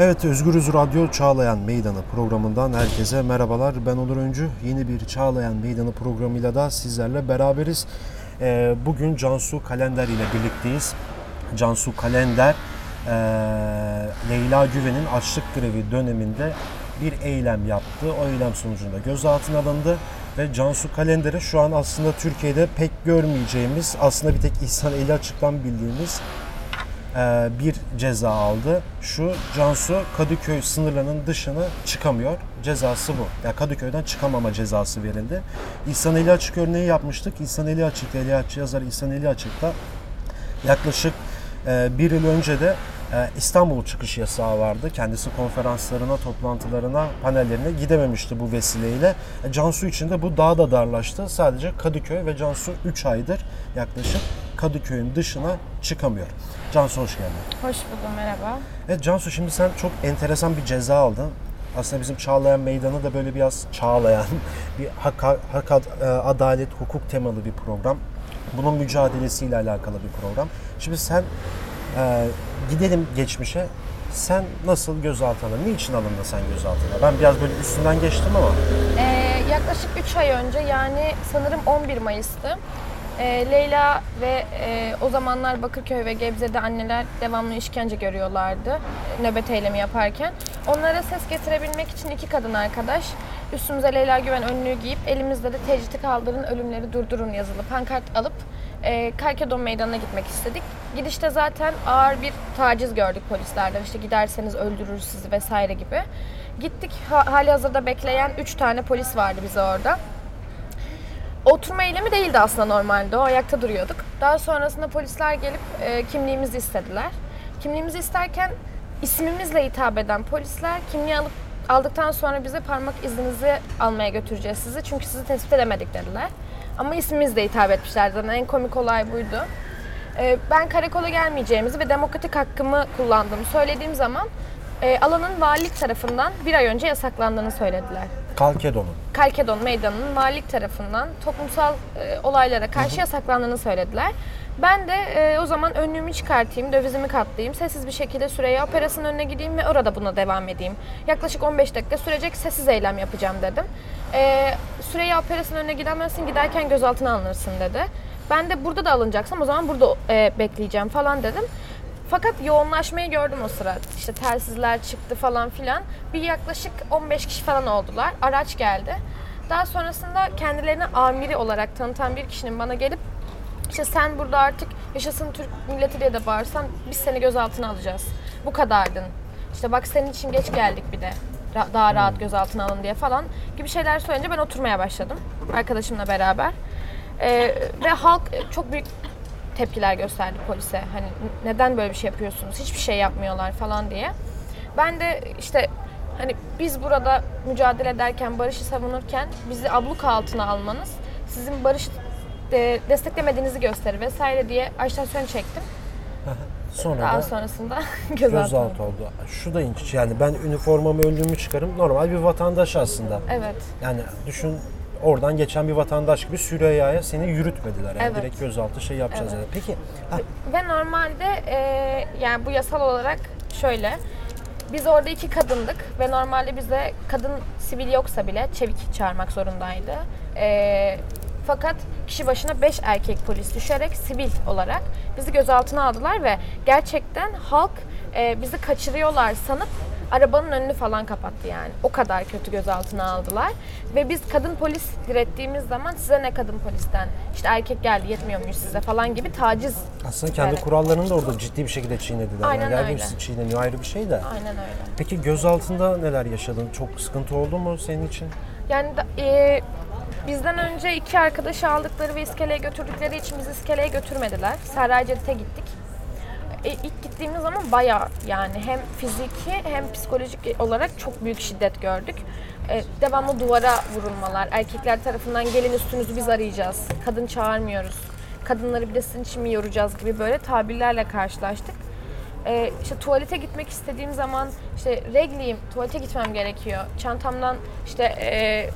Evet Özgürüz Radyo Çağlayan Meydanı programından herkese merhabalar. Ben Onur Öncü. Yeni bir Çağlayan Meydanı programıyla da sizlerle beraberiz. Ee, bugün Cansu Kalender ile birlikteyiz. Cansu Kalender ee, Leyla Güven'in açlık grevi döneminde bir eylem yaptı. O eylem sonucunda gözaltına alındı ve Cansu Kalender'e şu an aslında Türkiye'de pek görmeyeceğimiz, aslında bir tek İhsan Eli Açık'tan bildiğimiz bir ceza aldı. Şu Cansu Kadıköy sınırlarının dışına çıkamıyor. Cezası bu. Ya Kadıköy'den çıkamama cezası verildi. İhsan Eli Açık örneği yapmıştık. İhsan Eli Açık, Eli Açık yazar İhsan Eli Açık'ta yaklaşık e, bir yıl önce de e, İstanbul çıkış yasağı vardı. Kendisi konferanslarına, toplantılarına, panellerine gidememişti bu vesileyle. E, Cansu için de bu daha da darlaştı. Sadece Kadıköy ve Cansu 3 aydır yaklaşık Kadıköy'ün dışına çıkamıyor. Cansu hoş geldin. Hoş buldum, merhaba. Evet Cansu şimdi sen çok enteresan bir ceza aldın. Aslında bizim Çağlayan Meydanı da böyle biraz çağlayan, bir hak, hak e, adalet, hukuk temalı bir program. Bunun mücadelesiyle alakalı bir program. Şimdi sen e, gidelim geçmişe. Sen nasıl gözaltına, niçin alındın sen gözaltına? Ben biraz böyle üstünden geçtim ama Ee, yaklaşık 3 ay önce yani sanırım 11 Mayıs'tı. Ee, Leyla ve e, o zamanlar Bakırköy ve Gebze'de anneler devamlı işkence görüyorlardı e, nöbet eylemi yaparken. Onlara ses getirebilmek için iki kadın arkadaş üstümüze Leyla Güven önlüğü giyip elimizde de tecriti kaldırın ölümleri durdurun yazılı pankart alıp e, Karkedon Meydanı'na gitmek istedik. Gidişte zaten ağır bir taciz gördük polislerden işte giderseniz öldürür sizi vesaire gibi. Gittik ha, hali hazırda bekleyen 3 tane polis vardı bize orada. Oturma eylemi değildi aslında normalde. O ayakta duruyorduk. Daha sonrasında polisler gelip e, kimliğimizi istediler. Kimliğimizi isterken ismimizle hitap eden polisler kimliği alıp aldıktan sonra bize parmak izinizi almaya götüreceğiz sizi. Çünkü sizi tespit edemedik dediler. Ama ismimizle hitap etmişler. Zaten en komik olay buydu. E, ben karakola gelmeyeceğimizi ve demokratik hakkımı kullandığımı söylediğim zaman e, alanın valilik tarafından bir ay önce yasaklandığını söylediler. Kalkedon'un. Kalkedon Meydanı'nın valilik tarafından toplumsal e, olaylara karşı yasaklandığını söylediler. Ben de e, o zaman önlüğümü çıkartayım, dövizimi katlayayım, sessiz bir şekilde Süreyya Operası'nın önüne gideyim ve orada buna devam edeyim. Yaklaşık 15 dakika sürecek sessiz eylem yapacağım dedim. E, Süreyya Operası'nın önüne gidemezsin, giderken gözaltına alınırsın dedi. Ben de burada da alınacaksam o zaman burada e, bekleyeceğim falan dedim. Fakat yoğunlaşmayı gördüm o sıra. İşte telsizler çıktı falan filan. Bir yaklaşık 15 kişi falan oldular. Araç geldi. Daha sonrasında kendilerini amiri olarak tanıtan bir kişinin bana gelip işte sen burada artık yaşasın Türk milleti diye de bağırsan biz seni gözaltına alacağız. Bu kadardın. İşte bak senin için geç geldik bir de. Ra- daha rahat gözaltına alın diye falan gibi şeyler söyleyince ben oturmaya başladım arkadaşımla beraber. Ee, ve halk çok büyük tepkiler gösterdi polise. Hani neden böyle bir şey yapıyorsunuz? Hiçbir şey yapmıyorlar falan diye. Ben de işte hani biz burada mücadele ederken, barışı savunurken bizi abluka altına almanız sizin barışı de- desteklemediğinizi gösterir vesaire diye ajitasyon çektim. Sonra Daha da sonrasında gözaltı. gözaltı oldu. Şu da ilginç yani ben üniformamı önlüğümü çıkarım normal bir vatandaş aslında. Evet. Yani düşün oradan geçen bir vatandaş gibi Süreyya'ya seni yürütmediler. Yani Evet. direkt gözaltı şey yapacağız Evet. dedi. Peki ha, Ve normalde e, yani bu yasal olarak şöyle. Biz orada iki kadındık ve normalde bize kadın sivil yoksa bile çevik çağırmak zorundaydı. E, fakat kişi başına 5 erkek polis düşerek sivil olarak bizi gözaltına aldılar ve gerçekten halk e, bizi kaçırıyorlar sanıp arabanın önünü falan kapattı yani. O kadar kötü gözaltına aldılar. Ve biz kadın polis direttiğimiz zaman size ne kadın polisten işte erkek geldi yetmiyor muyuz size falan gibi taciz aslında kendi Evet. kurallarını da orada ciddi bir şekilde çiğnediler. Aynen yani öyle. çiğneniyor ayrı bir şey de. Aynen öyle. Peki gözaltında neler yaşadın? Çok sıkıntı oldu mu senin için? Yani da- e, bizden önce iki arkadaşı aldıkları ve iskeleye götürdükleri için bizi iskeleye götürmediler. Serra Cedid'e gittik. E, ilk gittiğimiz zaman bayağı yani hem fiziki hem psikolojik olarak çok büyük şiddet gördük. E, devamlı duvara vurulmalar, erkekler tarafından gelin üstünüzü biz arayacağız, kadın çağırmıyoruz, kadınları bir de sizin için mi yoracağız gibi böyle tabirlerle karşılaştık. Ee, işte tuvalete gitmek istediğim zaman işte regliyim, tuvalete gitmem gerekiyor. Çantamdan işte e,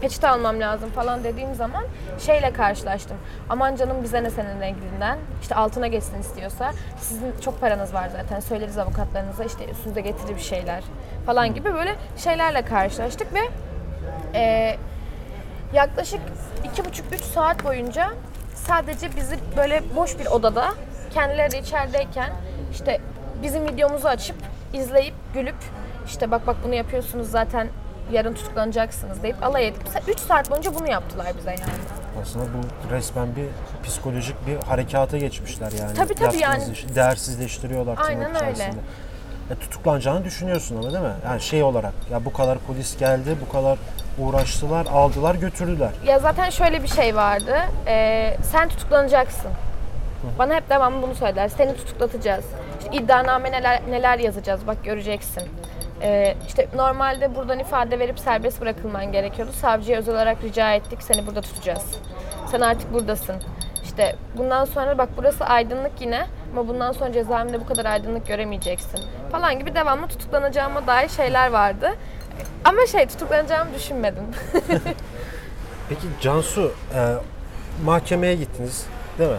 peçete almam lazım falan dediğim zaman şeyle karşılaştım. Aman canım bize ne senin renginden. İşte altına geçsin istiyorsa. Sizin çok paranız var zaten. Söyleriz avukatlarınıza işte üstünüze getirir bir şeyler falan gibi böyle şeylerle karşılaştık ve e, yaklaşık iki buçuk üç saat boyunca sadece bizi böyle boş bir odada kendileri de içerideyken işte bizim videomuzu açıp izleyip gülüp işte bak bak bunu yapıyorsunuz zaten yarın tutuklanacaksınız deyip alay edip 3 saat boyunca bunu yaptılar bize yani. Aslında bu resmen bir psikolojik bir harekata geçmişler yani. Tabii, tabii yani. değersizleştiriyorlar Aynen öyle. içerisinde. E, tutuklanacağını düşünüyorsun ama değil mi? Yani şey olarak ya bu kadar polis geldi, bu kadar uğraştılar, aldılar, götürdüler. Ya zaten şöyle bir şey vardı. Ee, sen tutuklanacaksın. Bana hep devamlı bunu söyler. Seni tutuklatacağız. İşte iddianame neler, neler yazacağız bak göreceksin. Ee, işte normalde buradan ifade verip serbest bırakılman gerekiyordu. Savcıya özel olarak rica ettik seni burada tutacağız. Sen artık buradasın. İşte bundan sonra bak burası aydınlık yine ama bundan sonra cezaevinde bu kadar aydınlık göremeyeceksin falan gibi devamlı tutuklanacağıma dair şeyler vardı. Ama şey tutuklanacağımı düşünmedim. Peki Cansu, e, mahkemeye gittiniz değil mi?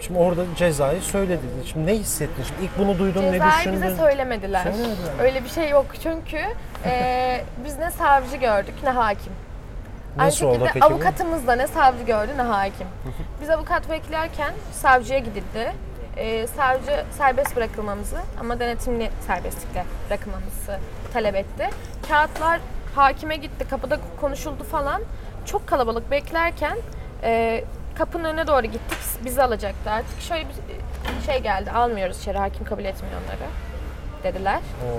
Şimdi orada cezayı söyledin. Şimdi ne hissettin? Şimdi ilk bunu duydun, ne Cezayı düşündün? bize söylemediler. Söylemediler. Öyle bir şey yok çünkü e, biz ne savcı gördük ne hakim. Aynı Nasıl oldu şekilde peki avukatımız da ne savcı gördü ne hakim. Biz avukat beklerken savcıya gidildi. E, savcı serbest bırakılmamızı ama denetimli serbestlikle bırakılmamızı talep etti. Kağıtlar hakime gitti, kapıda konuşuldu falan. Çok kalabalık beklerken e, kapının önüne doğru gittik. Bizi alacaktı artık. Şöyle bir şey geldi, almıyoruz içeri, hakim kabul etmiyor onları dediler. Oo.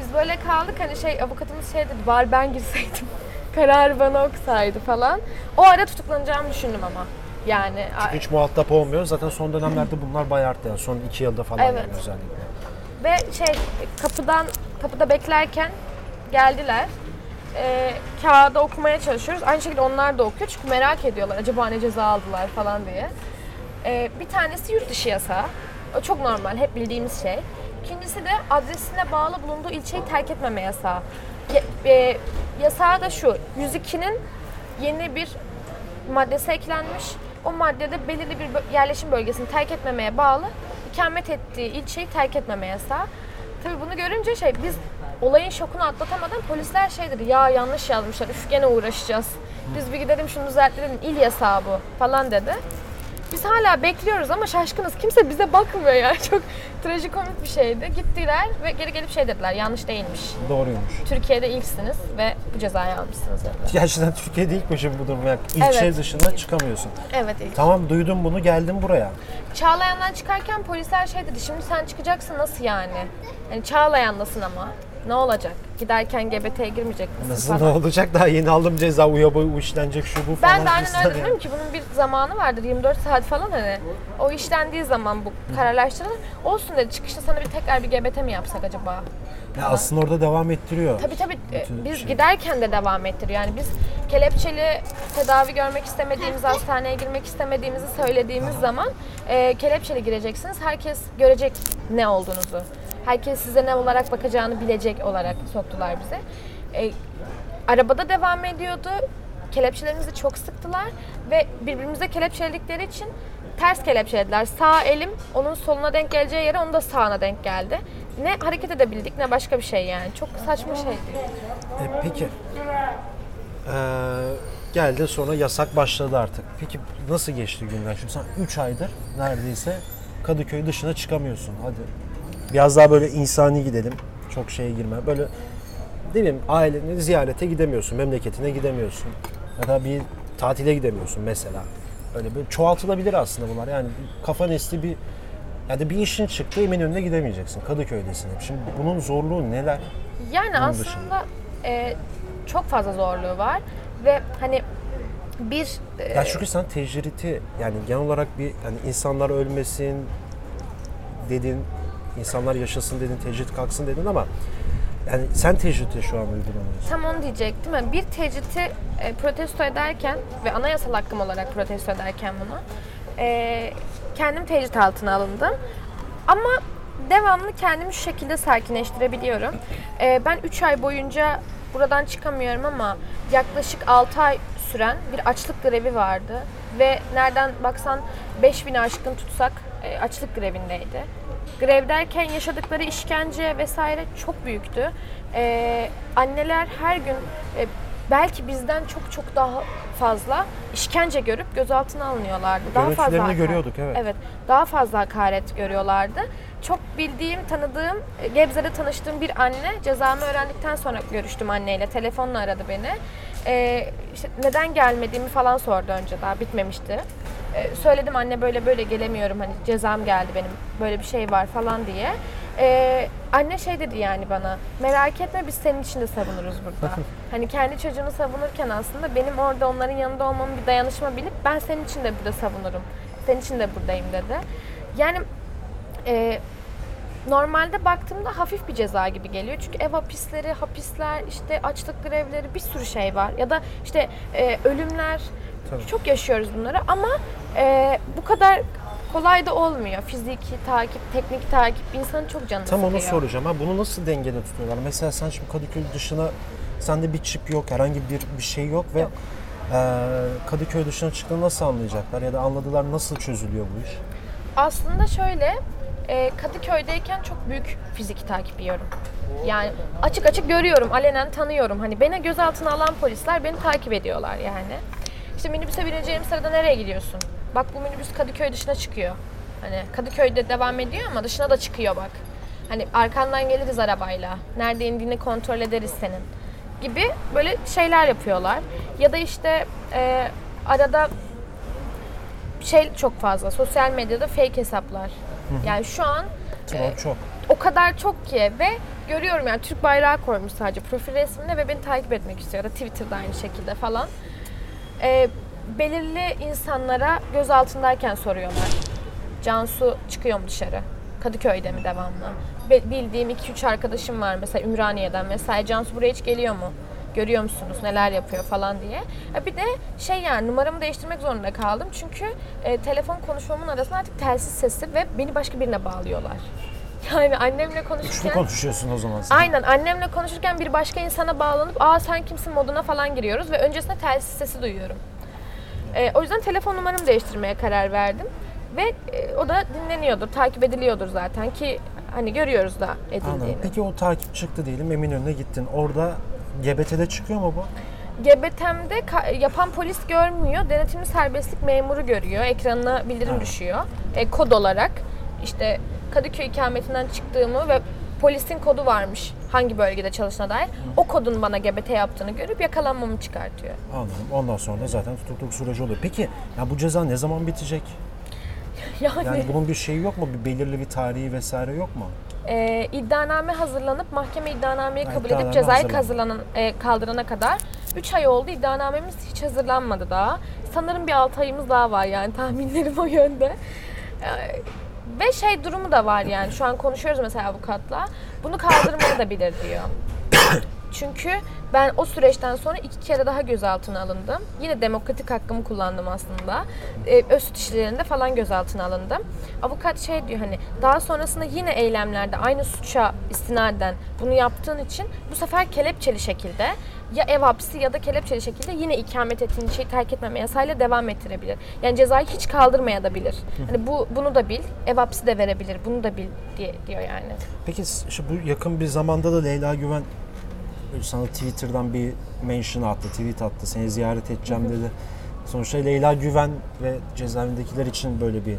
Biz böyle kaldık hani şey avukatımız şey dedi var ben girseydim kararı bana okusaydı falan. O ara tutuklanacağımı düşündüm ama. Yani a- Hiç muhatap olmuyor. Zaten son dönemlerde bunlar bayağı arttı. Yani son iki yılda falan Evet. yani özellikle. ve şey kapıdan kapıda beklerken geldiler. Ee, kağıdı okumaya çalışıyoruz. Aynı şekilde onlar da okuyor çünkü merak ediyorlar acaba ne ceza aldılar falan diye. Ee, bir tanesi yurt dışı yasağı. O çok normal, hep bildiğimiz şey. İkincisi de adresine bağlı bulunduğu ilçeyi terk etmeme yasağı. Ya, e, yasağı da şu, 102'nin yeni bir maddesi eklenmiş. O maddede belirli bir yerleşim bölgesini terk etmemeye bağlı ikamet ettiği ilçeyi terk etmeme yasağı. Tabii bunu görünce şey biz olayın şokunu atlatamadan polisler şey dedi ya yanlış yazmışlar üf gene uğraşacağız. Biz bir gidelim şunu düzeltelim il yasağı bu falan dedi. Biz hala bekliyoruz ama şaşkınız. Kimse bize bakmıyor ya. Çok trajikomik bir şeydi. Gittiler ve geri gelip şey dediler. Yanlış değilmiş. Doğruymuş. Türkiye'de ilksiniz ve bu cezayı almışsınız dediler. Gerçekten Türkiye'de ilk şimdi bu durum? Yani ilçe Evet. dışına çıkamıyorsun. Evet ilk. Tamam duydum bunu geldim buraya. Çağlayan'dan çıkarken polisler şey dedi. Şimdi sen çıkacaksın nasıl yani? Yani Çağlayan'dasın ama. Ne olacak? Giderken GBT'ye girmeyecek misin Nasıl ne falan. olacak daha yeni aldım ceza uya boyu işlenecek şu bu falan. Ben de aynen öyle ki bunun bir zamanı vardır 24 saat falan hani. O işlendiği zaman bu kararlaştırılır. Olsun dedi çıkışta sana bir tekrar bir GBT mi yapsak acaba? Ya aslında orada devam ettiriyor. Tabii tabii e, Bütün biz şey. giderken de devam ettiriyor. Yani biz kelepçeli tedavi görmek istemediğimiz, hastaneye girmek istemediğimizi söylediğimiz zaman e, kelepçeli gireceksiniz. Herkes görecek ne olduğunuzu. Herkes size ne olarak bakacağını bilecek olarak soktular bize. E, arabada devam ediyordu. Kelepçelerimizi çok sıktılar ve birbirimize kelepçeledikleri için ters kelepçelediler. Sağ elim onun soluna denk geleceği yere onun da sağına denk geldi. Ne hareket edebildik ne başka bir şey yani. Çok saçma şeydi. E, peki. Ee, geldin sonra yasak başladı artık. Peki nasıl geçti günler? Şimdi sen 3 aydır neredeyse Kadıköy dışına çıkamıyorsun. Hadi biraz daha böyle insani gidelim. Çok şeye girme. Böyle değil mi? Aileni ziyarete gidemiyorsun. Memleketine gidemiyorsun. Ya da bir tatile gidemiyorsun mesela. Öyle böyle çoğaltılabilir aslında bunlar. Yani kafa nesli bir yani bir işin çıktı Eminönü'ne gidemeyeceksin. Kadıköy'desin hep. Şimdi bunun zorluğu neler? Yani Onun aslında e, çok fazla zorluğu var ve hani bir e, Ya çünkü sen tecriti yani genel olarak bir yani insanlar ölmesin dedin, insanlar yaşasın dedin, tecrit kalksın dedin ama yani sen tecriti şu an uygulamıyorsun. tam onu diyecektim. Yani bir tecriti e, protesto ederken ve anayasal hakkım olarak protesto ederken bunu e, kendim tecrit altına alındım. Ama devamlı kendimi şu şekilde sakinleştirebiliyorum. E, ben 3 ay boyunca buradan çıkamıyorum ama yaklaşık 6 ay süren bir açlık grevi vardı. Ve nereden baksan 5000 aşkın tutsak e, açlık grevindeydi. Grev derken yaşadıkları işkence vesaire çok büyüktü. E, anneler her gün e, belki bizden çok çok daha fazla işkence görüp gözaltına alınıyorlardı. Daha fazla hakaret- görüyorduk, evet. Evet, daha fazla hakaret görüyorlardı. Çok bildiğim, tanıdığım, e, Gebze'de tanıştığım bir anne cezamı öğrendikten sonra görüştüm anneyle. Telefonla aradı beni. Ee, işte neden gelmediğimi falan sordu önce daha bitmemişti. Ee, söyledim anne böyle böyle gelemiyorum hani cezam geldi benim böyle bir şey var falan diye. Ee, anne şey dedi yani bana merak etme biz senin için de savunuruz burada. hani kendi çocuğunu savunurken aslında benim orada onların yanında olmamın bir dayanışma bilip ben senin için de burada savunurum. Senin için de buradayım dedi. Yani e, normalde baktığımda hafif bir ceza gibi geliyor. Çünkü ev hapisleri, hapisler, işte açlık grevleri bir sürü şey var. Ya da işte e, ölümler Tabii. çok yaşıyoruz bunları ama e, bu kadar kolay da olmuyor. Fiziki takip, teknik takip insanın çok canını Tam onu sıkıyor. soracağım. Ha, bunu nasıl dengede tutuyorlar? Mesela sen şimdi Kadıköy dışına sende bir çip yok, herhangi bir bir şey yok ve Yok. e, Kadıköy dışına çıktığını nasıl anlayacaklar ya da anladılar nasıl çözülüyor bu iş? Aslında şöyle, e, Kadıköy'deyken çok büyük fiziki takip yiyorum. Yani açık açık görüyorum, alenen tanıyorum. Hani beni gözaltına alan polisler beni takip ediyorlar yani. İşte minibüse bineceğim sırada nereye gidiyorsun? Bak bu minibüs Kadıköy dışına çıkıyor. Hani Kadıköy'de devam ediyor ama dışına da çıkıyor bak. Hani arkandan geliriz arabayla. Nerede indiğini kontrol ederiz senin. Gibi böyle şeyler yapıyorlar. Ya da işte e, arada şey çok fazla. Sosyal medyada fake hesaplar. Yani şu an Tamam e, çok. o kadar çok ki ve görüyorum yani Türk bayrağı koymuş sadece profil resmine ve beni takip etmek istiyor. Ya da Twitter'da aynı şekilde falan. E, belirli insanlara gözaltındayken soruyorlar. Cansu çıkıyor mu dışarı? Kadıköy'de mi devamlı? Be- bildiğim 2-3 arkadaşım var mesela Ümraniye'den mesela Cansu buraya hiç geliyor mu? Görüyor musunuz neler yapıyor falan diye. Ya bir de şey yani numaramı değiştirmek zorunda kaldım. Çünkü e, telefon konuşmamın arasında artık telsiz sesi ve beni başka birine bağlıyorlar. Yani annemle Üçlü konuşurken... konuşuyorsun o zaman sen. Aynen annemle konuşurken bir başka insana bağlanıp aa sen kimsin moduna falan giriyoruz ve öncesinde telsiz sesi duyuyorum. Ee, o yüzden telefon numaramı değiştirmeye karar verdim. Ve e, o da dinleniyordur, takip ediliyordur zaten ki hani görüyoruz da edildiğini. Anladım. Peki o takip çıktı diyelim Eminönü'ne gittin. Orada GBT'de çıkıyor mu bu? GBT'mde yapan polis görmüyor, denetimli serbestlik memuru görüyor, ekranına bildirim Evet. düşüyor. E, kod olarak işte Kadıköy ikametinden çıktığımı ve polisin kodu varmış hangi bölgede çalıştığına dair. O kodun bana GBT yaptığını görüp yakalanmamı çıkartıyor. Anladım. Ondan sonra da zaten tutukluk süreci oluyor. Peki ya bu ceza ne zaman bitecek? Yani, Yani bunun bir şeyi yok mu? Bir belirli bir tarihi vesaire yok mu? e, iddianame hazırlanıp mahkeme iddianameyi kabul iddianame edip cezayı hazırlan- hazırlanan, e, kaldırana kadar 3 ay oldu. İddianamemiz hiç hazırlanmadı daha. Sanırım bir 6 ayımız daha var yani tahminlerim o yönde. E, ve şey durumu da var yani şu an konuşuyoruz mesela avukatla. Bunu kaldırmayı da bilir diyor. Çünkü ben o süreçten sonra iki kere daha gözaltına alındım. Yine demokratik hakkımı kullandım aslında. Ee, öz suç işlerinde falan gözaltına alındım. Avukat şey diyor hani daha sonrasında yine eylemlerde aynı suça istinaden bunu yaptığın için bu sefer kelepçeli şekilde ya ev hapsi ya da kelepçeli şekilde yine ikamet ettiğin şeyi terk etmeme yasayla devam ettirebilir. Yani cezayı hiç kaldırmaya da bilir. Hani bu bunu da bil, ev hapsi de verebilir. Bunu da bil diye diyor yani. Peki şu bu yakın bir zamanda da Leyla Güven sana Twitter'dan bir mention attı, tweet attı. Seni ziyaret edeceğim dedi. Sonuçta Leyla Güven ve cezaevindekiler için böyle bir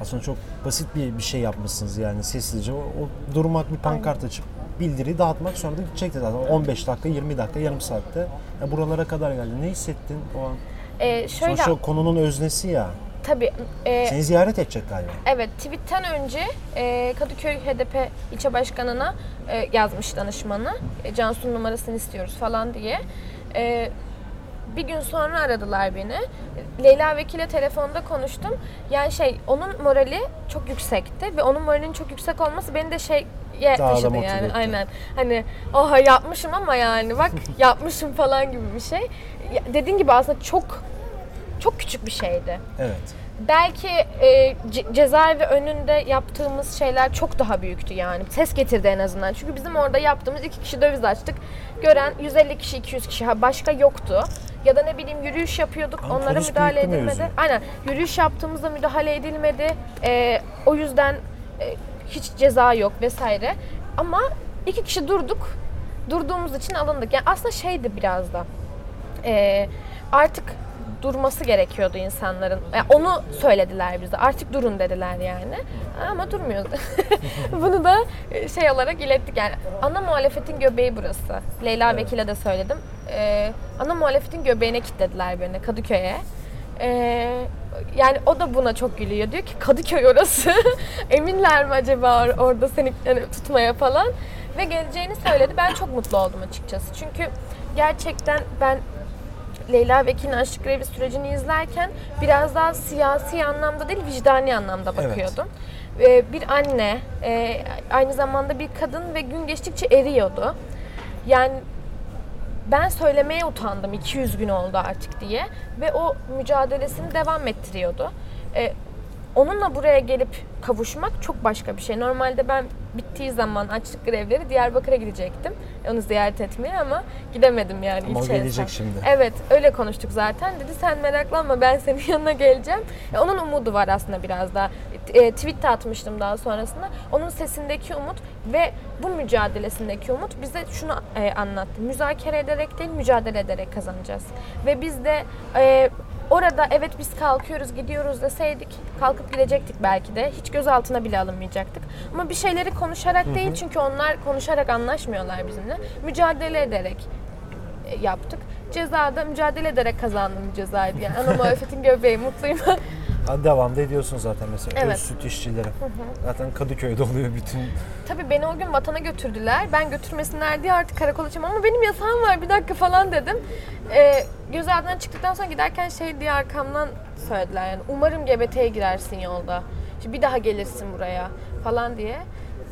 aslında çok basit bir bir şey yapmışsınız yani sessizce. O, o durmak bir pankart açıp bildiri dağıtmak sonra da gidecekti zaten. 15 dakika, 20 dakika, yarım saatte ya buralara kadar geldi. Ne hissettin o an? Ee, şöyle Sonuçta konunun öznesi ya. tabii e, Seni ziyaret edecek galiba. Evet, tweetten önce e, Kadıköy HDP ilçe başkanına e, yazmış danışmanı. E, Cansu'nun numarasını istiyoruz falan diye. E, bir gün sonra aradılar beni. Leyla Vekil'e telefonda konuştum. Yani şey, onun morali çok yüksekti ve onun moralinin çok yüksek olması beni de şey Daha da taşıdı yani. etti. Aynen. Hani oha yapmışım ama yani bak yapmışım falan gibi bir şey. Dediğin gibi aslında çok çok küçük bir şeydi. Evet. belki e, ce- cezaevi önünde yaptığımız şeyler çok daha büyüktü yani. Ses getirdi en azından. Çünkü bizim orada yaptığımız iki kişi döviz açtık. Gören 150 kişi, 200 kişi. Ha, başka yoktu. Ya da ne bileyim yürüyüş yapıyorduk. Ama onlara polis müdahale edilmedi. mevzu. Aynen. Yürüyüş yaptığımızda müdahale edilmedi. E, o yüzden e, hiç ceza yok vesaire. Ama iki kişi durduk. Durduğumuz için alındık. Yani aslında şeydi biraz da. e, artık durması gerekiyordu insanların. Yani onu söylediler bize. Artık durun dediler yani. Ama durmuyordu. Bunu da e, şey olarak ilettik yani. Ana muhalefetin göbeği burası. Leyla Vekil'e de söyledim. Ee, ana muhalefetin göbeğine kilitlediler beni Kadıköy'e. Ee, yani o da buna çok gülüyor. Diyor ki Kadıköy orası. Eminler mi acaba or- orada seni yani tutmaya falan. Ve geleceğini söyledi. Ben çok mutlu oldum açıkçası. Çünkü gerçekten ben Leyla Vekil'in açlık grevi sürecini izlerken biraz daha siyasi anlamda değil vicdani anlamda Evet. bakıyordum. Ee, bir anne, e, aynı zamanda bir kadın ve gün geçtikçe eriyordu. Yani ben söylemeye utandım 200 gün oldu artık diye ve o mücadelesini devam ettiriyordu. Ee, onunla buraya gelip kavuşmak çok başka bir şey. Normalde ben bittiği zaman açlık grevleri Diyarbakır'a gidecektim. Onu ziyaret etmeye ama gidemedim yani Ama o ilçeye. gelecek şimdi. Evet öyle konuştuk zaten. Dedi sen meraklanma ben senin yanına geleceğim. E, onun umudu var aslında biraz daha. E, tweet de atmıştım daha sonrasında. Onun sesindeki umut ve bu mücadelesindeki umut bize şunu e, anlattı. Müzakere ederek değil mücadele ederek kazanacağız. Ve biz de e, orada evet biz kalkıyoruz gidiyoruz deseydik kalkıp gidecektik belki de. Hiç gözaltına bile alınmayacaktık. Ama bir şeyleri konuşarak değil çünkü onlar konuşarak anlaşmıyorlar bizimle. Mücadele ederek e, yaptık. Cezada mücadele ederek kazandığım bir cezaydı. Yani ana muhalefetin göbeği mutluyum. Ha, devam da ediyorsun zaten mesela. Evet. Öz süt işçileri. Zaten Kadıköy'de oluyor bütün. Tabii beni o gün vatana götürdüler. Ben götürmesinler diye artık karakola çıkmam ama benim yasağım var bir dakika falan dedim. Ee, gözaltından çıktıktan sonra giderken şey diye arkamdan söylediler yani umarım GBT'ye girersin yolda. İşte bir daha gelirsin buraya falan diye.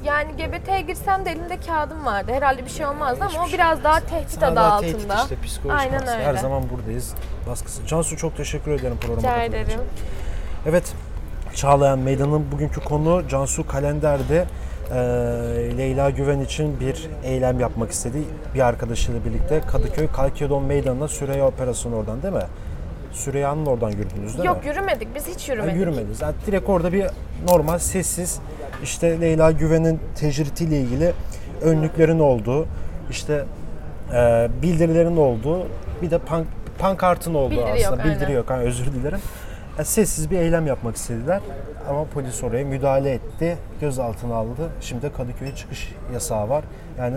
Yani GBT'ye girsem de elimde kağıdım vardı. Herhalde bir şey olmazdı ama o Hiçbir şey biraz daha tehdit adı Hala altında. tehdit işte psikolojik Aynen baskı. öyle. Her zaman buradayız. Baskısı. Cansu çok teşekkür ederim programa Rica için. Evet, Çağlayan Meydanı'nın bugünkü konu Cansu Kalender'de e, Leyla Güven için bir eylem yapmak istedi. Bir arkadaşıyla birlikte Kadıköy Kalkedon Meydanı'na Süreyya Operasyonu oradan değil mi? Süreyya'nın oradan yürüdünüz değil Yok mi? yürümedik. Biz hiç yürümedik. yürümediniz. Yani direkt orada bir normal sessiz işte Leyla Güven'in tecritiyle ilgili önlüklerin olduğu, işte e, bildirilerin olduğu, bir de pank, pankartın olduğu Bildiri aslında. yok, Bildiri aynen. yok. Ha, özür dilerim. Yani sessiz bir eylem yapmak istediler. Ama polis oraya müdahale etti. Gözaltına aldı. Şimdi de Kadıköy'e çıkış yasağı var. Yani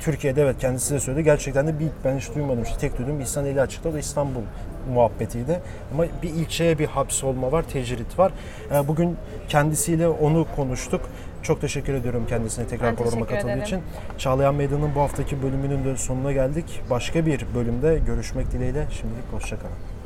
Türkiye'de evet kendisi de söyledi. Gerçekten de bir ben hiç duymadım. İşte tek duyduğum İhsan Eli açıkta da İstanbul muhabbetiydi. Ama bir ilçeye bir hapsolma var, tecrit var. Ee, Bugün kendisiyle onu konuştuk. Çok teşekkür ediyorum kendisine tekrar Ben programa katıldığı ederim. için. Çağlayan Meydan'ın bu haftaki bölümünün de sonuna geldik. Başka bir bölümde görüşmek dileğiyle. Şimdilik hoşçakalın.